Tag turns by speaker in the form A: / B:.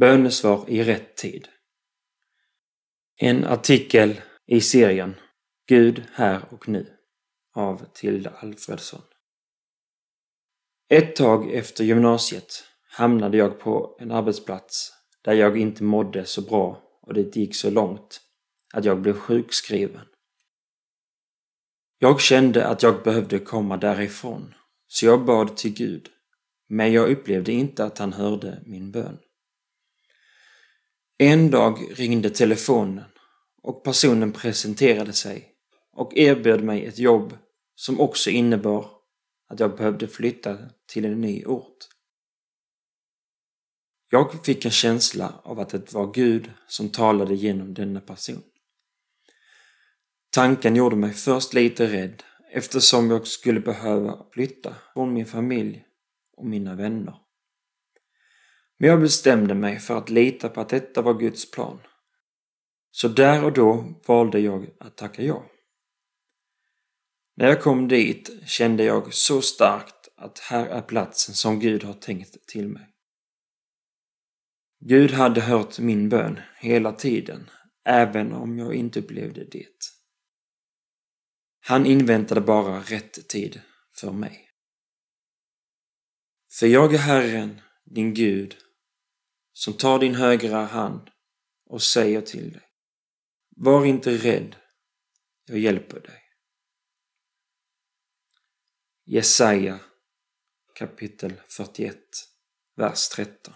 A: Bönesvar i rätt tid. En artikel i serien Gud här och nu av Tilda Alfredsson. Ett tag efter gymnasiet hamnade jag på en arbetsplats där jag inte mådde så bra och det gick så långt att jag blev sjukskriven. Jag kände att jag behövde komma därifrån, så jag bad till Gud, men jag upplevde inte att han hörde min bön. En dag ringde telefonen och personen presenterade sig och erbjöd mig ett jobb som också innebar att jag behövde flytta till en ny ort. Jag fick en känsla av att det var Gud som talade genom denna person. Tanken gjorde mig först lite rädd eftersom jag skulle behöva flytta från min familj och mina vänner. Men jag bestämde mig för att lita på att detta var Guds plan. Så där och då valde jag att tacka ja. När jag kom dit kände jag så starkt att här är platsen som Gud har tänkt till mig. Gud hade hört min bön hela tiden, även om jag inte upplevde det. Han inväntade bara rätt tid för mig. För jag är Herren, din Gud, som tar din högra hand och säger till dig. Var inte rädd, jag hjälper dig. Jesaja kapitel 41, vers 13.